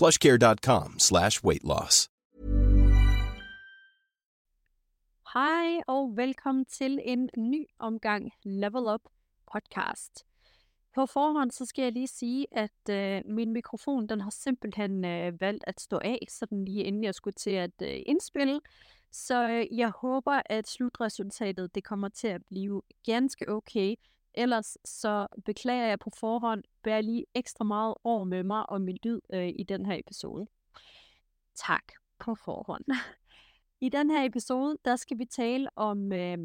plushcare.com slash weight loss. Hej og velkommen til en ny omgang Level Up podcast. På forhånd så skal jeg lige sige, at øh, min mikrofon den har simpelthen øh, valgt at stå af, sådan lige inden jeg skulle til at øh, indspille. Så øh, jeg håber, at slutresultatet det kommer til at blive ganske okay. Ellers så beklager jeg på forhånd, bær lige ekstra meget over med mig og min lyd øh, i den her episode. Tak på forhånd. I den her episode, der skal vi tale om øh,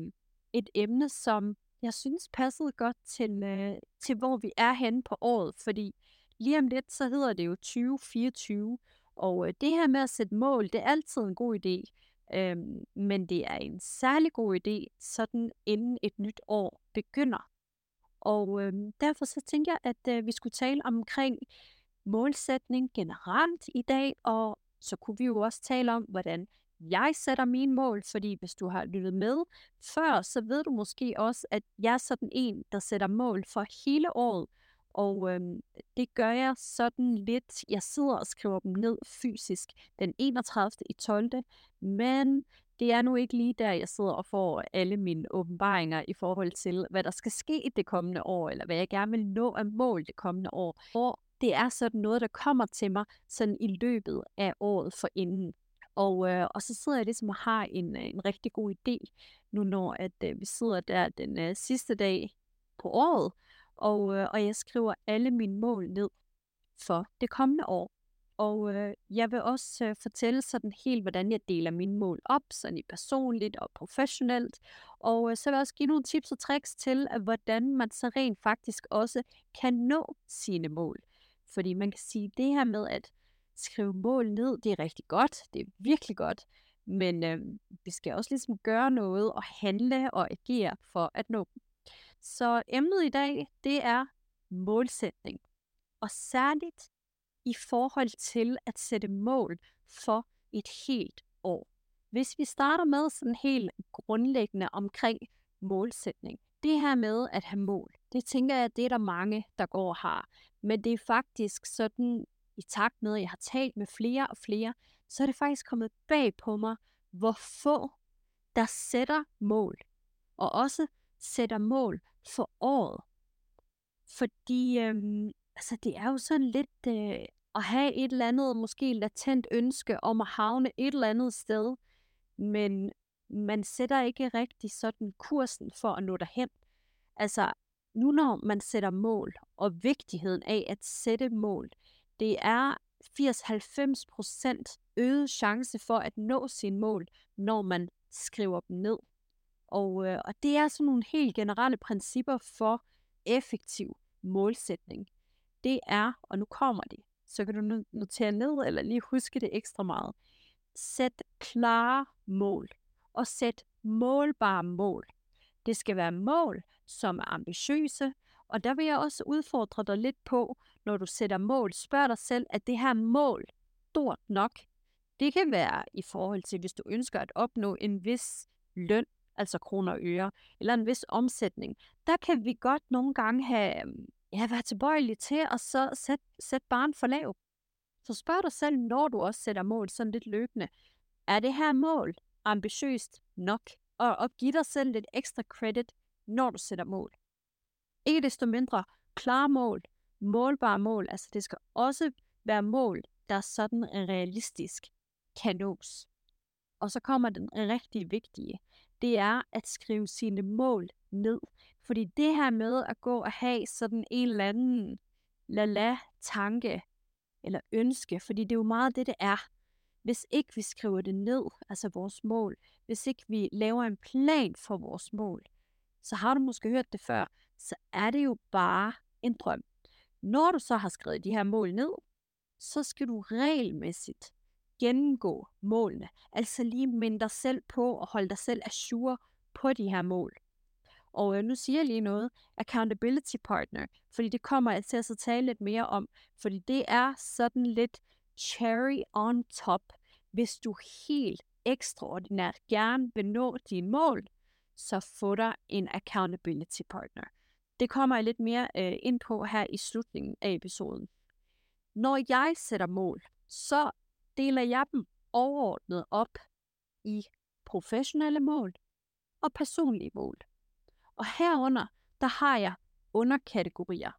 et emne, som jeg synes passede godt til, øh, til, hvor vi er henne på året. Fordi lige om lidt, så hedder det jo 2024. Og øh, det her med at sætte mål, det er altid en god idé. Øh, men det er en særlig god idé, sådan inden et nyt år begynder. Og øh, derfor så tænker jeg, at øh, vi skulle tale omkring målsætning generelt i dag, og så kunne vi jo også tale om, hvordan jeg sætter mine mål, fordi hvis du har lyttet med før, så ved du måske også, at jeg er sådan en, der sætter mål for hele året. Og øhm, det gør jeg sådan lidt, jeg sidder og skriver dem ned fysisk den 31. i 12. Men det er nu ikke lige der, jeg sidder og får alle mine åbenbaringer i forhold til, hvad der skal ske det kommende år, eller hvad jeg gerne vil nå af mål det kommende år. Og det er sådan noget, der kommer til mig sådan i løbet af året for inden. Og, øh, og så sidder jeg ligesom og har en, øh, en rigtig god idé, nu når at øh, vi sidder der den øh, sidste dag på året, og, øh, og jeg skriver alle mine mål ned for det kommende år. Og øh, jeg vil også øh, fortælle sådan helt, hvordan jeg deler mine mål op, sådan i personligt og professionelt. Og øh, så vil jeg også give nogle tips og tricks til, at hvordan man så rent faktisk også kan nå sine mål. Fordi man kan sige, det her med at skrive mål ned, det er rigtig godt, det er virkelig godt, men øh, vi skal også ligesom gøre noget og handle og agere for at nå dem. Så emnet i dag, det er målsætning. Og særligt i forhold til at sætte mål for et helt år. Hvis vi starter med sådan helt grundlæggende omkring målsætning. Det her med at have mål, det tænker jeg, det er der mange, der går og har. Men det er faktisk sådan, i takt med, at jeg har talt med flere og flere, så er det faktisk kommet bag på mig, hvor få der sætter mål. Og også sætter mål for året. Fordi øhm, altså, det er jo sådan lidt øh, at have et eller andet, måske latent ønske om at havne et eller andet sted, men man sætter ikke rigtig sådan kursen for at nå derhen. Altså, nu når man sætter mål, og vigtigheden af at sætte mål, det er 80-90% øget chance for at nå sin mål, når man skriver dem ned. Og, øh, og det er sådan nogle helt generelle principper for effektiv målsætning. Det er, og nu kommer det, så kan du notere ned, eller lige huske det ekstra meget. Sæt klare mål, og sæt målbare mål. Det skal være mål, som er ambitiøse, og der vil jeg også udfordre dig lidt på, når du sætter mål, spørg dig selv, at det her mål stort nok. Det kan være i forhold til, hvis du ønsker at opnå en vis løn, altså kroner og øre, eller en vis omsætning. Der kan vi godt nogle gange have, ja, vær tilbøjelig til at så sætte, sæt barn for lav. Så spørg dig selv, når du også sætter mål sådan lidt løbende, er det her mål ambitiøst nok? Og, og giv dig selv lidt ekstra credit, når du sætter mål. Ikke desto mindre klare mål, målbare mål, altså det skal også være mål, der er sådan realistisk. kan nås. Og så kommer den rigtig vigtige. Det er at skrive sine mål ned. Fordi det her med at gå og have sådan en eller anden la-la tanke eller ønske, fordi det er jo meget det, det er. Hvis ikke vi skriver det ned, altså vores mål, hvis ikke vi laver en plan for vores mål, så har du måske hørt det før, så er det jo bare en drøm. Når du så har skrevet de her mål ned, så skal du regelmæssigt gennemgå målene. Altså lige minde dig selv på og holde dig selv assure på de her mål. Og øh, nu siger jeg lige noget, accountability partner, fordi det kommer jeg til at så tale lidt mere om, fordi det er sådan lidt cherry on top, hvis du helt ekstraordinært gerne vil nå dine mål, så få dig en accountability partner. Det kommer jeg lidt mere øh, ind på her i slutningen af episoden. Når jeg sætter mål, så deler jeg dem overordnet op i professionelle mål og personlige mål. Og herunder, der har jeg underkategorier.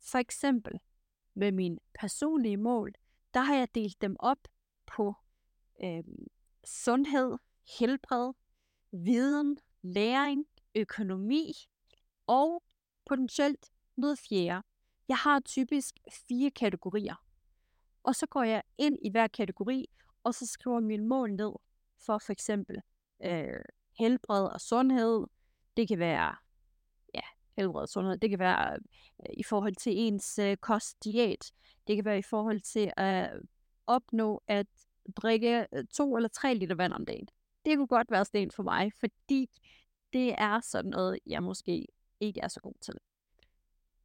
For eksempel med mine personlige mål, der har jeg delt dem op på øh, sundhed, helbred, viden, læring, økonomi og potentielt noget fjerde. Jeg har typisk fire kategorier. Og så går jeg ind i hver kategori, og så skriver mine mål ned for for eksempel øh, helbred og sundhed. Det kan være ja, helbred og sundhed. Det kan være øh, i forhold til ens øh, kostdiæt. Det kan være i forhold til at opnå at drikke øh, to eller tre liter vand om dagen. Det kunne godt være sten for mig, fordi det er sådan noget, jeg måske ikke er så god til.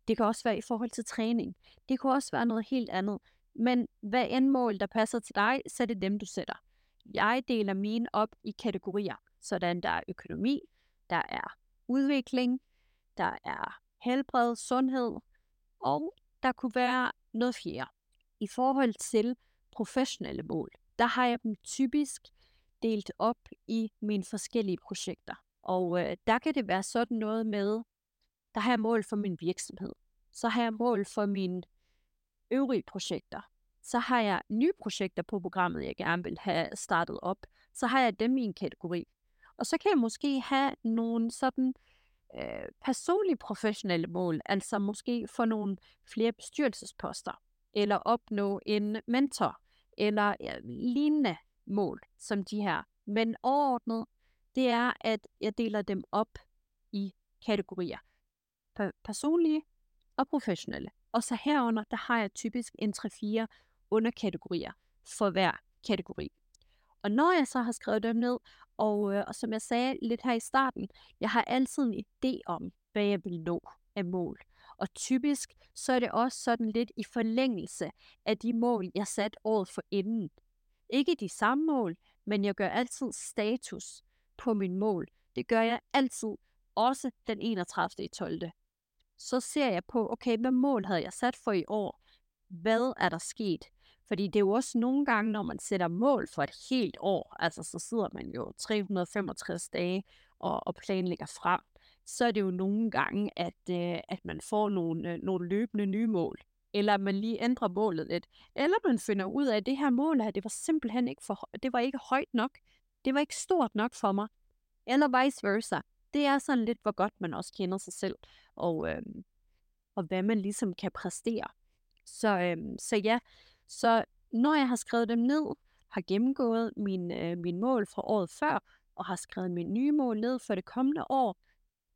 Det kan også være i forhold til træning. Det kan også være noget helt andet. Men hvad end mål, der passer til dig, så er det dem, du sætter. Jeg deler mine op i kategorier. Sådan der er økonomi, der er udvikling, der er helbred, sundhed, og der kunne være noget fjerde. I forhold til professionelle mål, der har jeg dem typisk delt op i mine forskellige projekter. Og øh, der kan det være sådan noget med, der har jeg mål for min virksomhed. Så har jeg mål for mine øvrige projekter. Så har jeg nye projekter på programmet, jeg gerne vil have startet op. Så har jeg dem i en kategori. Og så kan jeg måske have nogle sådan øh, personlige professionelle mål, altså måske få nogle flere bestyrelsesposter, eller opnå en mentor, eller ja, lignende mål som de her. Men overordnet, det er, at jeg deler dem op i kategorier. Personlige og professionelle. Og så herunder, der har jeg typisk en 3-4 underkategorier for hver kategori. Og når jeg så har skrevet dem ned, og, øh, og som jeg sagde lidt her i starten, jeg har altid en idé om, hvad jeg vil nå af mål. Og typisk så er det også sådan lidt i forlængelse af de mål, jeg sat året for inden. Ikke de samme mål, men jeg gør altid status på min mål. Det gør jeg altid, også den 31. i 12. Så ser jeg på, okay, hvad mål havde jeg sat for i år? Hvad er der sket? Fordi det er jo også nogle gange, når man sætter mål for et helt år, altså så sidder man jo 365 dage og, og planlægger frem, så er det jo nogle gange, at, øh, at man får nogle, øh, nogle løbende nye mål. Eller man lige ændrer målet lidt. Eller man finder ud af, at det her mål her, det var simpelthen ikke, for, det var ikke højt nok. Det var ikke stort nok for mig. Eller vice versa. Det er sådan lidt, hvor godt man også kender sig selv, og, øh, og hvad man ligesom kan præstere. Så, øh, så ja, så når jeg har skrevet dem ned, har gennemgået min, øh, min mål fra året før, og har skrevet mine nye mål ned for det kommende år,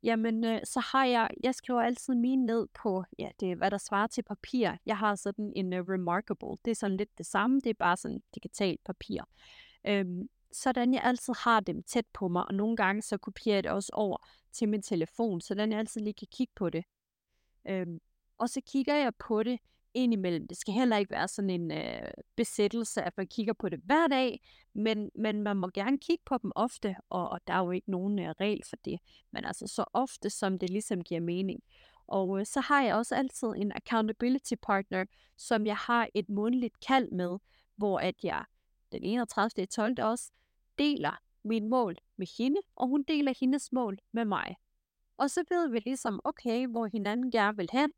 jamen øh, så har jeg, jeg skriver altid mine ned på, ja, det er hvad der svarer til papir. Jeg har sådan en uh, Remarkable, det er sådan lidt det samme, det er bare sådan digitalt papir. Øhm, sådan jeg altid har dem tæt på mig, og nogle gange så kopierer jeg det også over til min telefon, så jeg altid lige kan kigge på det. Øhm, og så kigger jeg på det indimellem. Det skal heller ikke være sådan en øh, besættelse, at man kigger på det hver dag, men, men man må gerne kigge på dem ofte, og, og der er jo ikke nogen øh, regel for det, men altså så ofte, som det ligesom giver mening. Og øh, så har jeg også altid en accountability partner, som jeg har et månedligt kald med, hvor at jeg den 31. 12. også deler min mål med hende, og hun deler hendes mål med mig. Og så ved vi ligesom, okay, hvor hinanden gerne vil hen,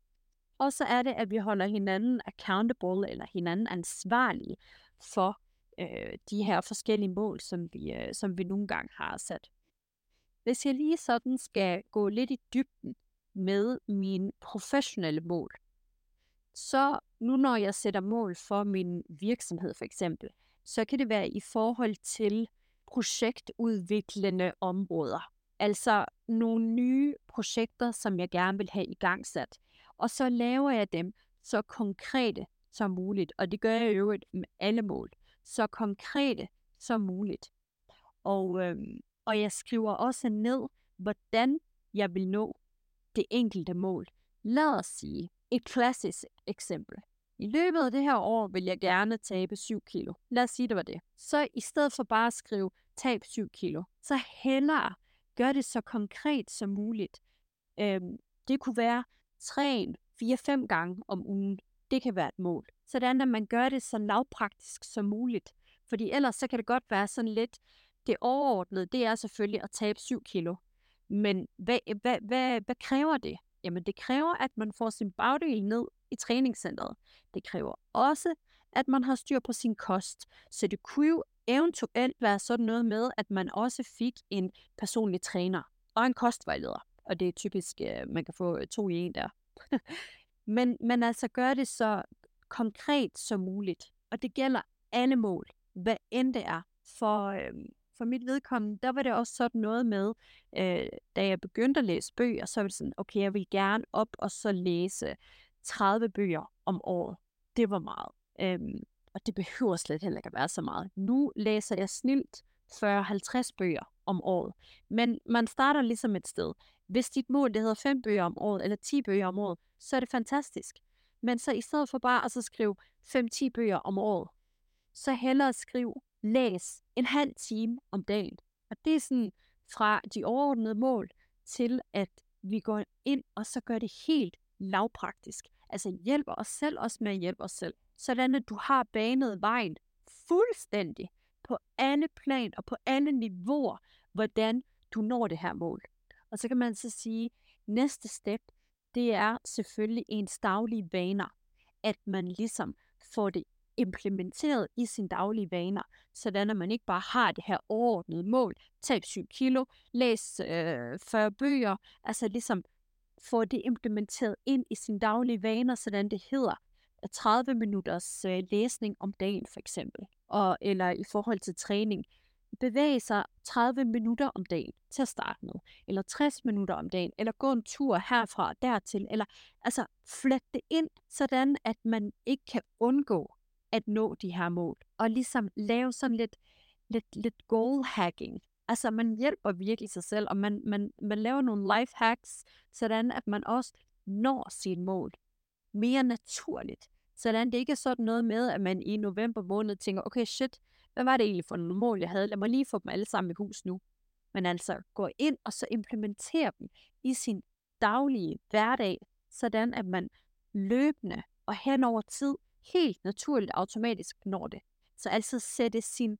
og så er det, at vi holder hinanden accountable, eller hinanden ansvarlige for øh, de her forskellige mål, som vi, øh, som vi nogle gange har sat. Hvis jeg lige sådan skal gå lidt i dybden med mine professionelle mål, så nu når jeg sætter mål for min virksomhed for eksempel, så kan det være i forhold til projektudviklende områder. Altså nogle nye projekter, som jeg gerne vil have igangsat. gang. Og så laver jeg dem så konkrete som muligt. Og det gør jeg i øvrigt med alle mål. Så konkrete som muligt. Og, øhm, og jeg skriver også ned, hvordan jeg vil nå det enkelte mål. Lad os sige et klassisk eksempel. I løbet af det her år vil jeg gerne tabe 7 kilo. Lad os sige, det var det. Så i stedet for bare at skrive tab 7 kilo, så hellere gør det så konkret som muligt. Øhm, det kunne være træn 4-5 gange om ugen. Det kan være et mål. Sådan at man gør det så lavpraktisk som muligt. Fordi ellers så kan det godt være sådan lidt, det overordnede, det er selvfølgelig at tabe 7 kilo. Men hvad, hvad, hvad, hvad kræver det? Jamen det kræver, at man får sin bagdel ned i træningscenteret. Det kræver også, at man har styr på sin kost. Så det kunne jo eventuelt være sådan noget med, at man også fik en personlig træner og en kostvejleder. Og det er typisk, at man kan få øh, to i en der. men, men altså gør det så konkret som muligt. Og det gælder alle mål, hvad end det er. For, øh, for mit vedkommende, der var det også sådan noget med, øh, da jeg begyndte at læse bøger, så var det sådan, okay, jeg vil gerne op og så læse 30 bøger om året. Det var meget. Øhm, og det behøver slet heller ikke at være så meget. Nu læser jeg snilt 40-50 bøger om året. Men man starter ligesom et sted. Hvis dit mål det hedder 5 bøger om året, eller 10 bøger om året, så er det fantastisk. Men så i stedet for bare at så skrive 5-10 bøger om året, så hellere skriv, læs en halv time om dagen. Og det er sådan fra de overordnede mål til, at vi går ind og så gør det helt lavpraktisk. Altså hjælper os selv også med at hjælpe os selv. Sådan at du har banet vejen fuldstændig på alle plan og på alle niveauer, hvordan du når det her mål. Og så kan man så sige, næste step, det er selvfølgelig ens daglige vaner. At man ligesom får det implementeret i sine daglige vaner, sådan at man ikke bare har det her overordnede mål, tab 7 kilo, læs øh, 40 bøger, altså ligesom få det implementeret ind i sine daglige vaner, sådan det hedder 30 minutters øh, læsning om dagen for eksempel, og, eller i forhold til træning, bevæge sig 30 minutter om dagen til at starte med, eller 60 minutter om dagen, eller gå en tur herfra og dertil, eller altså flet det ind, sådan at man ikke kan undgå at nå de her mål, og ligesom lave sådan lidt, lidt, lidt goal hacking, Altså, man hjælper virkelig sig selv, og man, man, man laver nogle life hacks, sådan at man også når sit mål mere naturligt. Sådan det ikke er sådan noget med, at man i november måned tænker, okay shit, hvad var det egentlig for nogle mål, jeg havde? Lad mig lige få dem alle sammen i hus nu. Men altså gå ind og så implementere dem i sin daglige hverdag, sådan at man løbende og hen over tid helt naturligt automatisk når det. Så altså sætte sin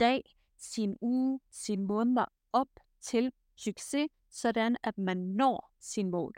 dag sin uge, sin måneder op til succes, sådan at man når sin mål.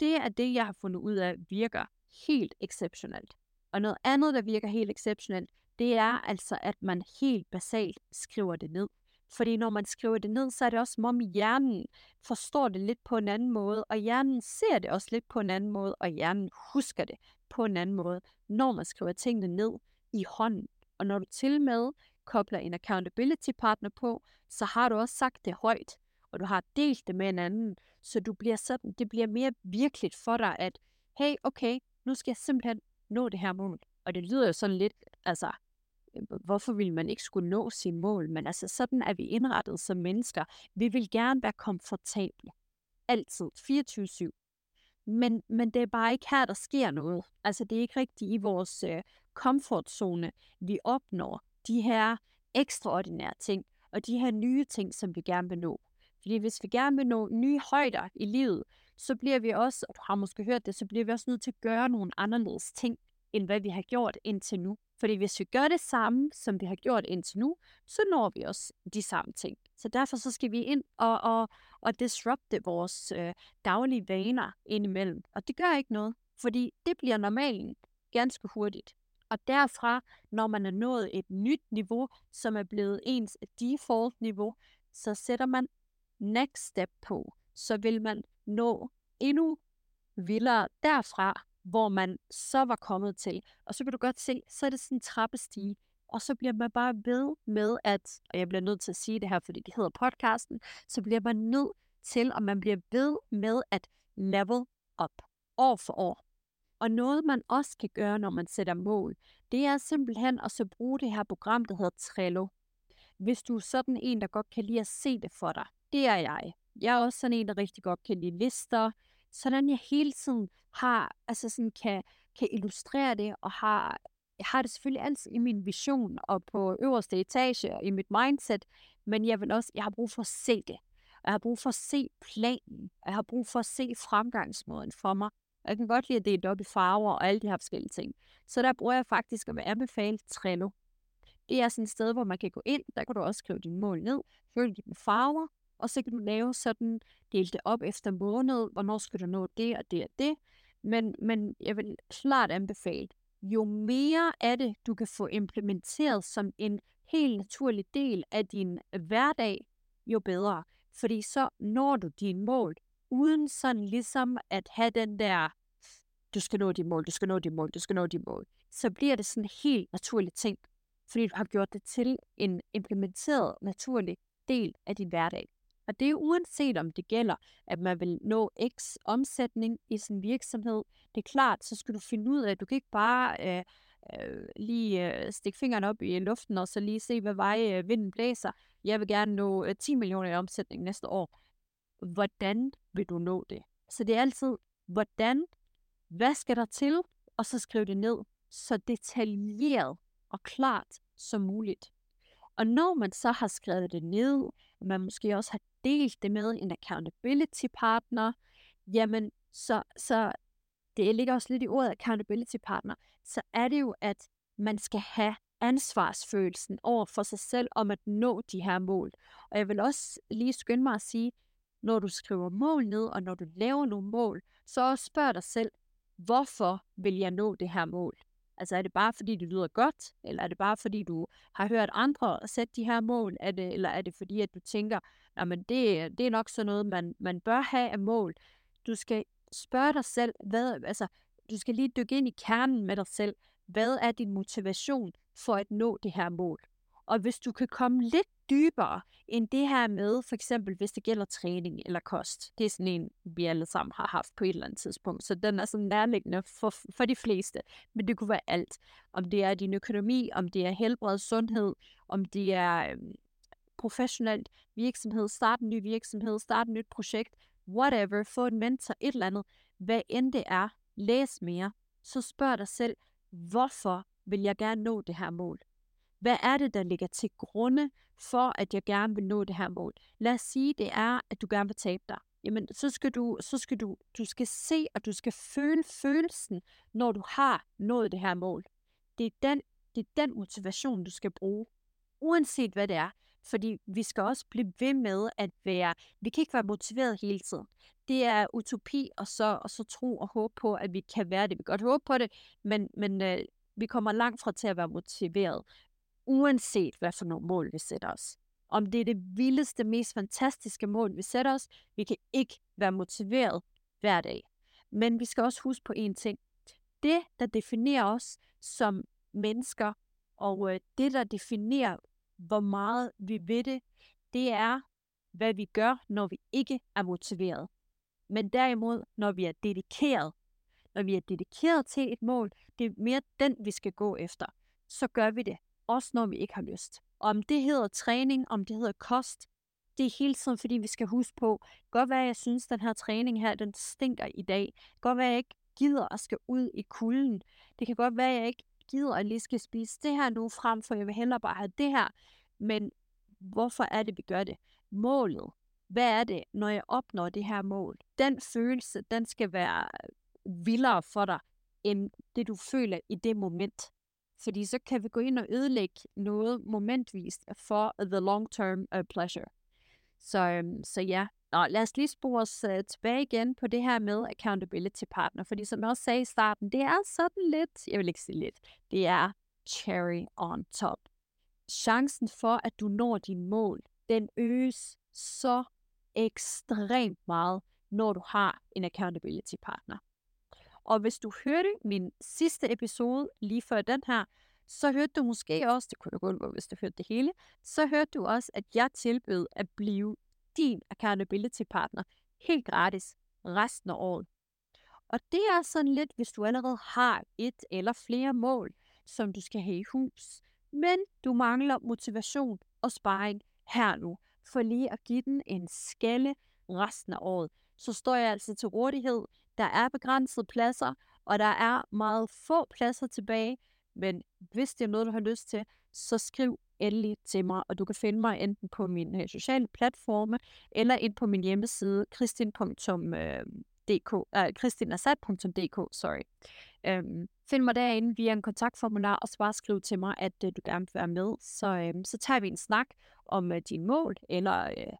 Det er det, jeg har fundet ud af virker helt exceptionelt. Og noget andet, der virker helt exceptionelt, det er altså, at man helt basalt skriver det ned. Fordi når man skriver det ned, så er det også som om hjernen forstår det lidt på en anden måde, og hjernen ser det også lidt på en anden måde, og hjernen husker det på en anden måde, når man skriver tingene ned i hånden. Og når du til med kobler en accountability partner på, så har du også sagt det højt, og du har delt det med en anden, så du bliver sådan, det bliver mere virkeligt for dig, at hey, okay, nu skal jeg simpelthen nå det her mål. Og det lyder jo sådan lidt, altså, Øh, hvorfor vil man ikke skulle nå sine mål? Men altså, sådan er vi indrettet som mennesker. Vi vil gerne være komfortable. Altid. 24-7. Men, men det er bare ikke her, der sker noget. Altså, det er ikke rigtigt i vores øh, komfortzone, vi opnår de her ekstraordinære ting, og de her nye ting, som vi gerne vil nå. Fordi hvis vi gerne vil nå nye højder i livet, så bliver vi også, og du har måske hørt det, så bliver vi også nødt til at gøre nogle anderledes ting, end hvad vi har gjort indtil nu. Fordi hvis vi gør det samme, som vi har gjort indtil nu, så når vi også de samme ting. Så derfor så skal vi ind og, og, og disrupte vores øh, daglige vaner indimellem. Og det gør ikke noget, fordi det bliver normalen ganske hurtigt. Og derfra, når man er nået et nyt niveau, som er blevet ens default-niveau, så sætter man next step på. Så vil man nå endnu vildere derfra, hvor man så var kommet til. Og så kan du godt se, så er det sådan en trappestige. Og så bliver man bare ved med at, og jeg bliver nødt til at sige det her, fordi det hedder podcasten, så bliver man nødt til, og man bliver ved med at level up år for år. Og noget, man også kan gøre, når man sætter mål, det er simpelthen at så bruge det her program, der hedder Trello. Hvis du er sådan en, der godt kan lide at se det for dig, det er jeg. Jeg er også sådan en, der rigtig godt kan lide lister, sådan jeg hele tiden har, altså sådan kan, kan illustrere det, og har, jeg har det selvfølgelig altid i min vision og på øverste etage og i mit mindset, men jeg vil også, jeg har brug for at se det. Jeg har brug for at se planen. Jeg har brug for at se fremgangsmåden for mig. Jeg kan godt lide at dele det op i farver og alle de her forskellige ting. Så der bruger jeg faktisk at anbefale Trello. Det er sådan et sted, hvor man kan gå ind. Der kan du også skrive dine mål ned, følge dine farver, og så kan du lave sådan, dele det op efter måned, hvornår skal du nå det og det og det. Men, men jeg vil klart anbefale, jo mere af det, du kan få implementeret som en helt naturlig del af din hverdag, jo bedre. Fordi så når du dine mål, uden sådan ligesom at have den der, du skal nå dit mål, du skal nå dit mål, du skal nå dit mål, så bliver det sådan en helt naturlig ting, fordi du har gjort det til en implementeret naturlig del af din hverdag. Og det er uanset om det gælder, at man vil nå x omsætning i sin virksomhed. Det er klart, så skal du finde ud af, at du kan ikke bare øh, øh, lige øh, stikke fingeren op i luften og så lige se, hvad vej øh, vinden blæser. Jeg vil gerne nå øh, 10 millioner i omsætning næste år. Hvordan vil du nå det? Så det er altid, hvordan, hvad skal der til, og så skriv det ned så detaljeret og klart som muligt. Og når man så har skrevet det ned, og man måske også har delt det med en accountability partner, jamen så, så det ligger også lidt i ordet accountability partner, så er det jo, at man skal have ansvarsfølelsen over for sig selv om at nå de her mål. Og jeg vil også lige skynde mig at sige, når du skriver mål ned, og når du laver nogle mål, så spørg dig selv, hvorfor vil jeg nå det her mål? Altså er det bare fordi det lyder godt, eller er det bare fordi du har hørt andre sætte de her mål, er det, eller er det fordi at du tænker, men det, det er nok sådan noget, man, man bør have af mål. Du skal spørge dig selv, hvad, altså du skal lige dykke ind i kernen med dig selv. Hvad er din motivation for at nå det her mål? Og hvis du kan komme lidt dybere end det her med, for eksempel hvis det gælder træning eller kost. Det er sådan en, vi alle sammen har haft på et eller andet tidspunkt. Så den er sådan nærliggende for, for de fleste. Men det kunne være alt. Om det er din økonomi, om det er helbred, sundhed, om det er øhm, professionelt virksomhed, starte en ny virksomhed, starte et nyt projekt, whatever, få en mentor, et eller andet. Hvad end det er, læs mere. Så spørg dig selv, hvorfor vil jeg gerne nå det her mål? Hvad er det, der ligger til grunde for, at jeg gerne vil nå det her mål? Lad os sige, det er, at du gerne vil tabe dig. Jamen, så skal du, så skal du, du skal se, og du skal føle følelsen, når du har nået det her mål. Det er den, det er den motivation, du skal bruge, uanset hvad det er. Fordi vi skal også blive ved med at være, vi kan ikke være motiveret hele tiden. Det er utopi og så, og så tro og håbe på, at vi kan være det. Vi kan godt håbe på det, men, men øh, vi kommer langt fra til at være motiveret uanset hvad for nogle mål vi sætter os. Om det er det vildeste, mest fantastiske mål, vi sætter os, vi kan ikke være motiveret hver dag. Men vi skal også huske på én ting. Det, der definerer os som mennesker, og øh, det, der definerer, hvor meget vi ved det, det er, hvad vi gør, når vi ikke er motiveret. Men derimod, når vi er dedikeret, når vi er dedikeret til et mål, det er mere den, vi skal gå efter, så gør vi det også når vi ikke har lyst. Om det hedder træning, om det hedder kost, det er hele tiden, fordi vi skal huske på, godt være, jeg synes, den her træning her, den stinker i dag. Godt være, jeg ikke gider at skal ud i kulden. Det kan godt være, jeg ikke gider at lige skal spise det her nu frem, for jeg vil hellere bare have det her. Men hvorfor er det, vi gør det? Målet. Hvad er det, når jeg opnår det her mål? Den følelse, den skal være øh, vildere for dig, end det du føler i det moment. Fordi så kan vi gå ind og ødelægge noget momentvist for the long-term uh, øh, pleasure. Så, um, så ja, Nå, lad os lige spore os uh, tilbage igen på det her med accountability partner, fordi som jeg også sagde i starten, det er sådan lidt, jeg vil ikke sige lidt, det er cherry on top. Chancen for, at du når din mål, den øges så ekstremt meget, når du har en accountability partner. Og hvis du hørte min sidste episode lige før den her, så hørte du måske også, det kunne du gå hvis du hørte det hele, så hørte du også, at jeg tilbød at blive din accountability partner helt gratis resten af året. Og det er sådan lidt, hvis du allerede har et eller flere mål, som du skal have i hus, men du mangler motivation og sparring her nu, for lige at give den en skalle resten af året, så står jeg altså til rådighed. Der er begrænsede pladser, og der er meget få pladser tilbage, men hvis det er noget, du har lyst til, så skriv endelig til mig, og du kan finde mig enten på mine øh, sociale platforme, eller ind på min hjemmeside, kristin.dk, øh, uh, øh, sorry. Um, find mig derinde via en kontaktformular, og så bare skriv til mig, at uh, du gerne vil være med. Så, um, så tager vi en snak om uh, dine mål, eller uh,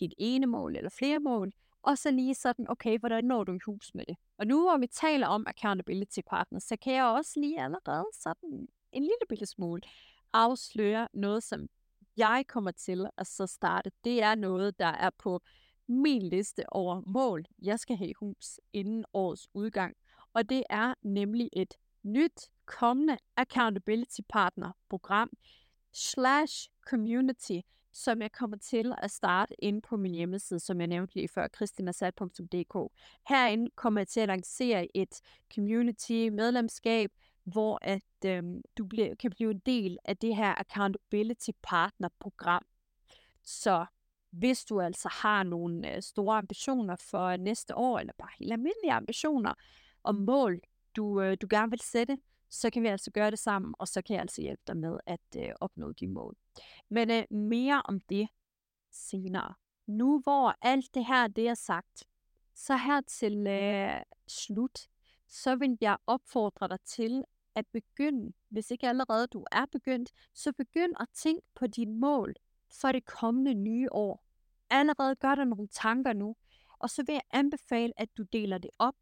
dit ene mål, eller flere mål, og så lige sådan, okay, hvordan når du i hus med det? Og nu hvor vi taler om accountability partners, så kan jeg også lige allerede sådan en lille bitte smule afsløre noget, som jeg kommer til at så starte. Det er noget, der er på min liste over mål, jeg skal have i hus inden årets udgang. Og det er nemlig et nyt kommende accountability partner program slash community, som jeg kommer til at starte inde på min hjemmeside, som jeg nævnte lige før, kristinasat.dk. Herinde kommer jeg til at lancere et community medlemskab, hvor at øhm, du bliver, kan blive en del af det her accountability partner program. Så hvis du altså har nogle øh, store ambitioner for næste år, eller bare helt almindelige ambitioner og mål, du, øh, du gerne vil sætte, så kan vi altså gøre det sammen, og så kan jeg altså hjælpe dig med at øh, opnå de mål. Men øh, mere om det senere. Nu hvor alt det her det er sagt, så her til øh, slut, så vil jeg opfordre dig til at begynde, hvis ikke allerede du er begyndt, så begynd at tænke på dine mål for det kommende nye år. Allerede gør dig nogle tanker nu, og så vil jeg anbefale, at du deler det op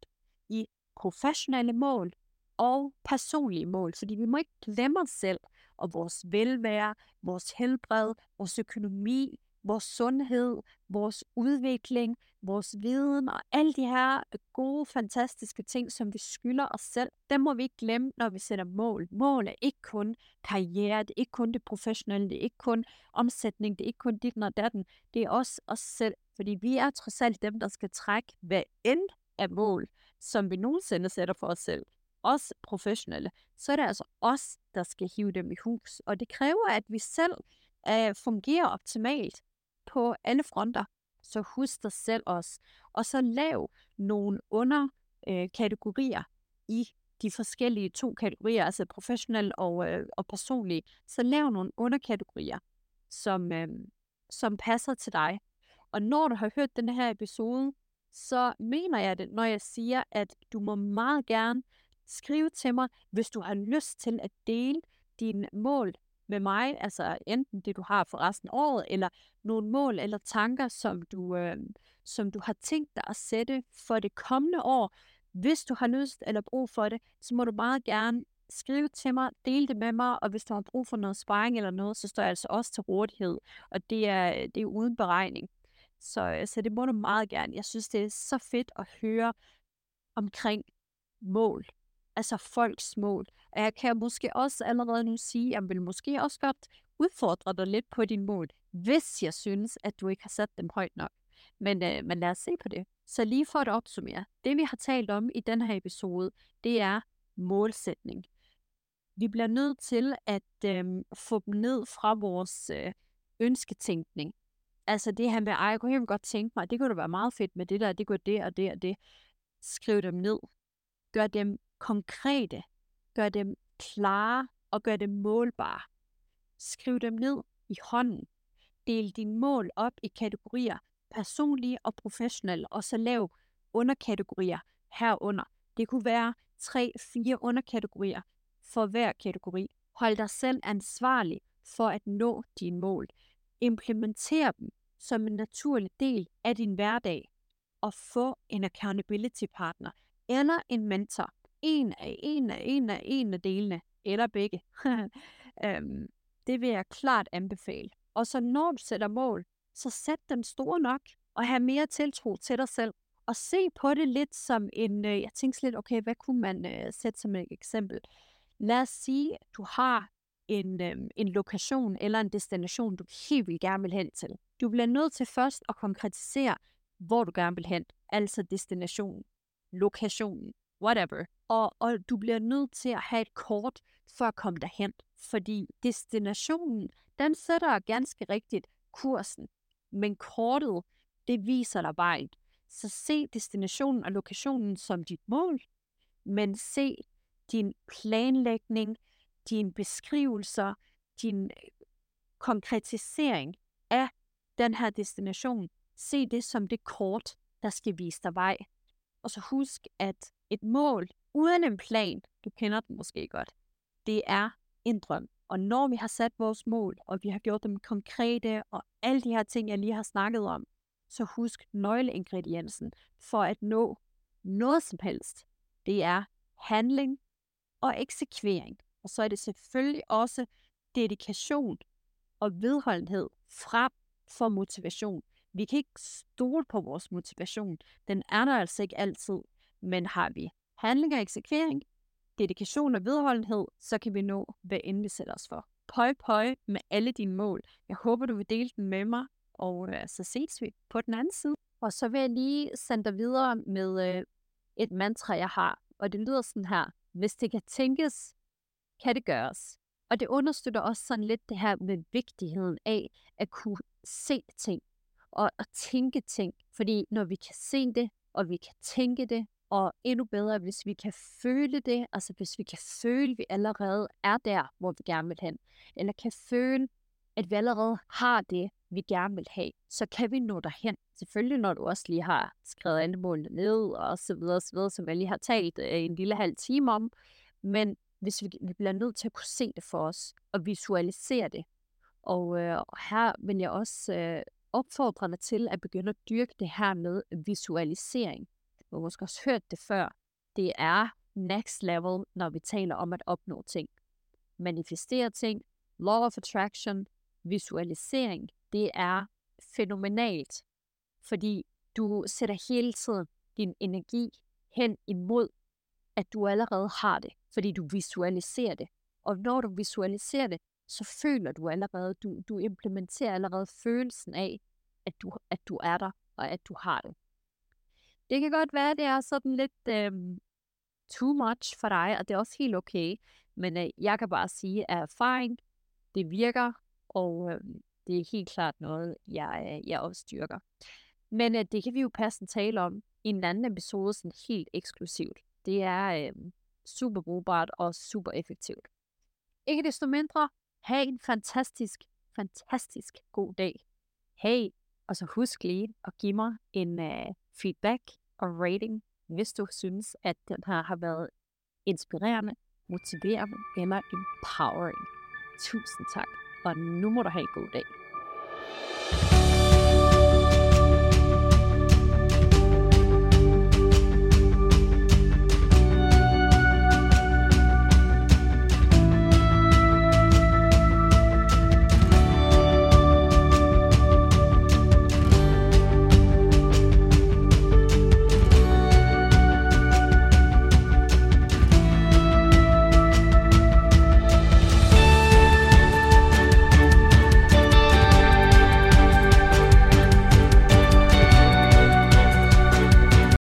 i professionelle mål og personlige mål, fordi vi må ikke glemme os selv og vores velvære, vores helbred, vores økonomi, vores sundhed, vores udvikling, vores viden og alle de her gode, fantastiske ting, som vi skylder os selv, dem må vi ikke glemme, når vi sætter mål. Mål er ikke kun karriere, det er ikke kun det professionelle, det er ikke kun omsætning, det er ikke kun dit og datten, det er også os selv, fordi vi er trods alt dem, der skal trække hver end af mål, som vi nogensinde sætter for os selv os professionelle, så er det altså os, der skal hive dem i hus. Og det kræver, at vi selv øh, fungerer optimalt på alle fronter. Så husk dig selv også. Og så lav nogle underkategorier øh, i de forskellige to kategorier, altså professionel og, øh, og personlig. Så lav nogle underkategorier, som, øh, som passer til dig. Og når du har hørt den her episode, så mener jeg det, når jeg siger, at du må meget gerne skrive til mig, hvis du har lyst til at dele dine mål med mig, altså enten det, du har for resten af året, eller nogle mål eller tanker, som du, øh, som du har tænkt dig at sætte for det kommende år. Hvis du har lyst eller brug for det, så må du meget gerne skrive til mig, dele det med mig, og hvis du har brug for noget sparring eller noget, så står jeg altså også til rådighed, og det er, det er uden beregning. Så, øh, så det må du meget gerne. Jeg synes, det er så fedt at høre omkring mål altså folks mål. Og jeg kan måske også allerede nu sige, at jeg vil måske også godt udfordre dig lidt på din mål, hvis jeg synes, at du ikke har sat dem højt nok. Men, øh, men lad os se på det. Så lige for at opsummere. Det vi har talt om i den her episode, det er målsætning. Vi bliver nødt til at øh, få dem ned fra vores øh, ønsketænkning. Altså det her med, ej, jeg kunne helt godt tænke mig, det kunne da være meget fedt med det der, det kunne det og det og det. Skriv dem ned. Gør dem konkrete, gør dem klare og gør dem målbare. Skriv dem ned i hånden. Del dine mål op i kategorier, personlige og professionelle, og så lav underkategorier herunder. Det kunne være tre-fire underkategorier for hver kategori. Hold dig selv ansvarlig for at nå dine mål. Implementer dem som en naturlig del af din hverdag og få en accountability partner eller en mentor. En af en af en af en af delene, eller begge. øhm, det vil jeg klart anbefale. Og så når du sætter mål, så sæt dem store nok, og have mere tiltro til dig selv. Og se på det lidt som en, øh, jeg tænkte lidt, okay, hvad kunne man øh, sætte som et eksempel? Lad os sige, at du har en, øh, en lokation eller en destination, du helt vil gerne vil hen til. Du bliver nødt til først at konkretisere, hvor du gerne vil hen, altså destinationen, lokationen, whatever. Og, og du bliver nødt til at have et kort for at komme derhen, fordi destinationen, den sætter ganske rigtigt kursen, men kortet, det viser dig vejen. Så se destinationen og lokationen som dit mål, men se din planlægning, dine beskrivelser, din øh, konkretisering af den her destination. Se det som det kort, der skal vise dig vej. Og så husk, at et mål uden en plan, du kender den måske godt, det er en drøm. Og når vi har sat vores mål, og vi har gjort dem konkrete, og alle de her ting, jeg lige har snakket om, så husk nøgleingrediensen for at nå noget som helst. Det er handling og eksekvering. Og så er det selvfølgelig også dedikation og vedholdenhed frem for motivation. Vi kan ikke stole på vores motivation. Den er der altså ikke altid. Men har vi handling og eksekvering, dedikation og vedholdenhed, så kan vi nå, hvad end vi sætter os for. Pøj, pøj med alle dine mål. Jeg håber, du vil dele den med mig, og øh, så ses vi på den anden side. Og så vil jeg lige sende dig videre med øh, et mantra, jeg har, og det lyder sådan her. Hvis det kan tænkes, kan det gøres. Og det understøtter også sådan lidt det her med vigtigheden af at kunne se ting og at tænke ting. Fordi når vi kan se det, og vi kan tænke det, og endnu bedre, hvis vi kan føle det, altså hvis vi kan føle, at vi allerede er der, hvor vi gerne vil hen, eller kan føle, at vi allerede har det, vi gerne vil have, så kan vi nå derhen. Selvfølgelig, når du også lige har skrevet andre målene ned, og så videre, og så videre, som jeg lige har talt øh, en lille halv time om. Men hvis vi, vi bliver nødt til at kunne se det for os, og visualisere det. Og øh, her vil jeg også øh, opfordre dig til at begynde at dyrke det her med visualisering. Du har måske også hørt det før. Det er next level, når vi taler om at opnå ting. Manifestere ting, law of attraction, visualisering, det er fænomenalt, fordi du sætter hele tiden din energi hen imod, at du allerede har det, fordi du visualiserer det. Og når du visualiserer det, så føler du allerede, du, du implementerer allerede følelsen af, at du, at du er der, og at du har det. Det kan godt være, at det er sådan lidt øh, too much for dig, og det er også helt okay. Men øh, jeg kan bare sige, at erfaring, det virker, og øh, det er helt klart noget, jeg, øh, jeg også styrker. Men øh, det kan vi jo passende tale om i en anden episode, sådan helt eksklusivt. Det er øh, super brugbart og super effektivt. Ikke desto mindre, have en fantastisk, fantastisk god dag. Hey, og så husk lige at give mig en uh, feedback og rating, hvis du synes, at den her har været inspirerende, motiverende eller empowering. Tusind tak, og nu må du have en god dag.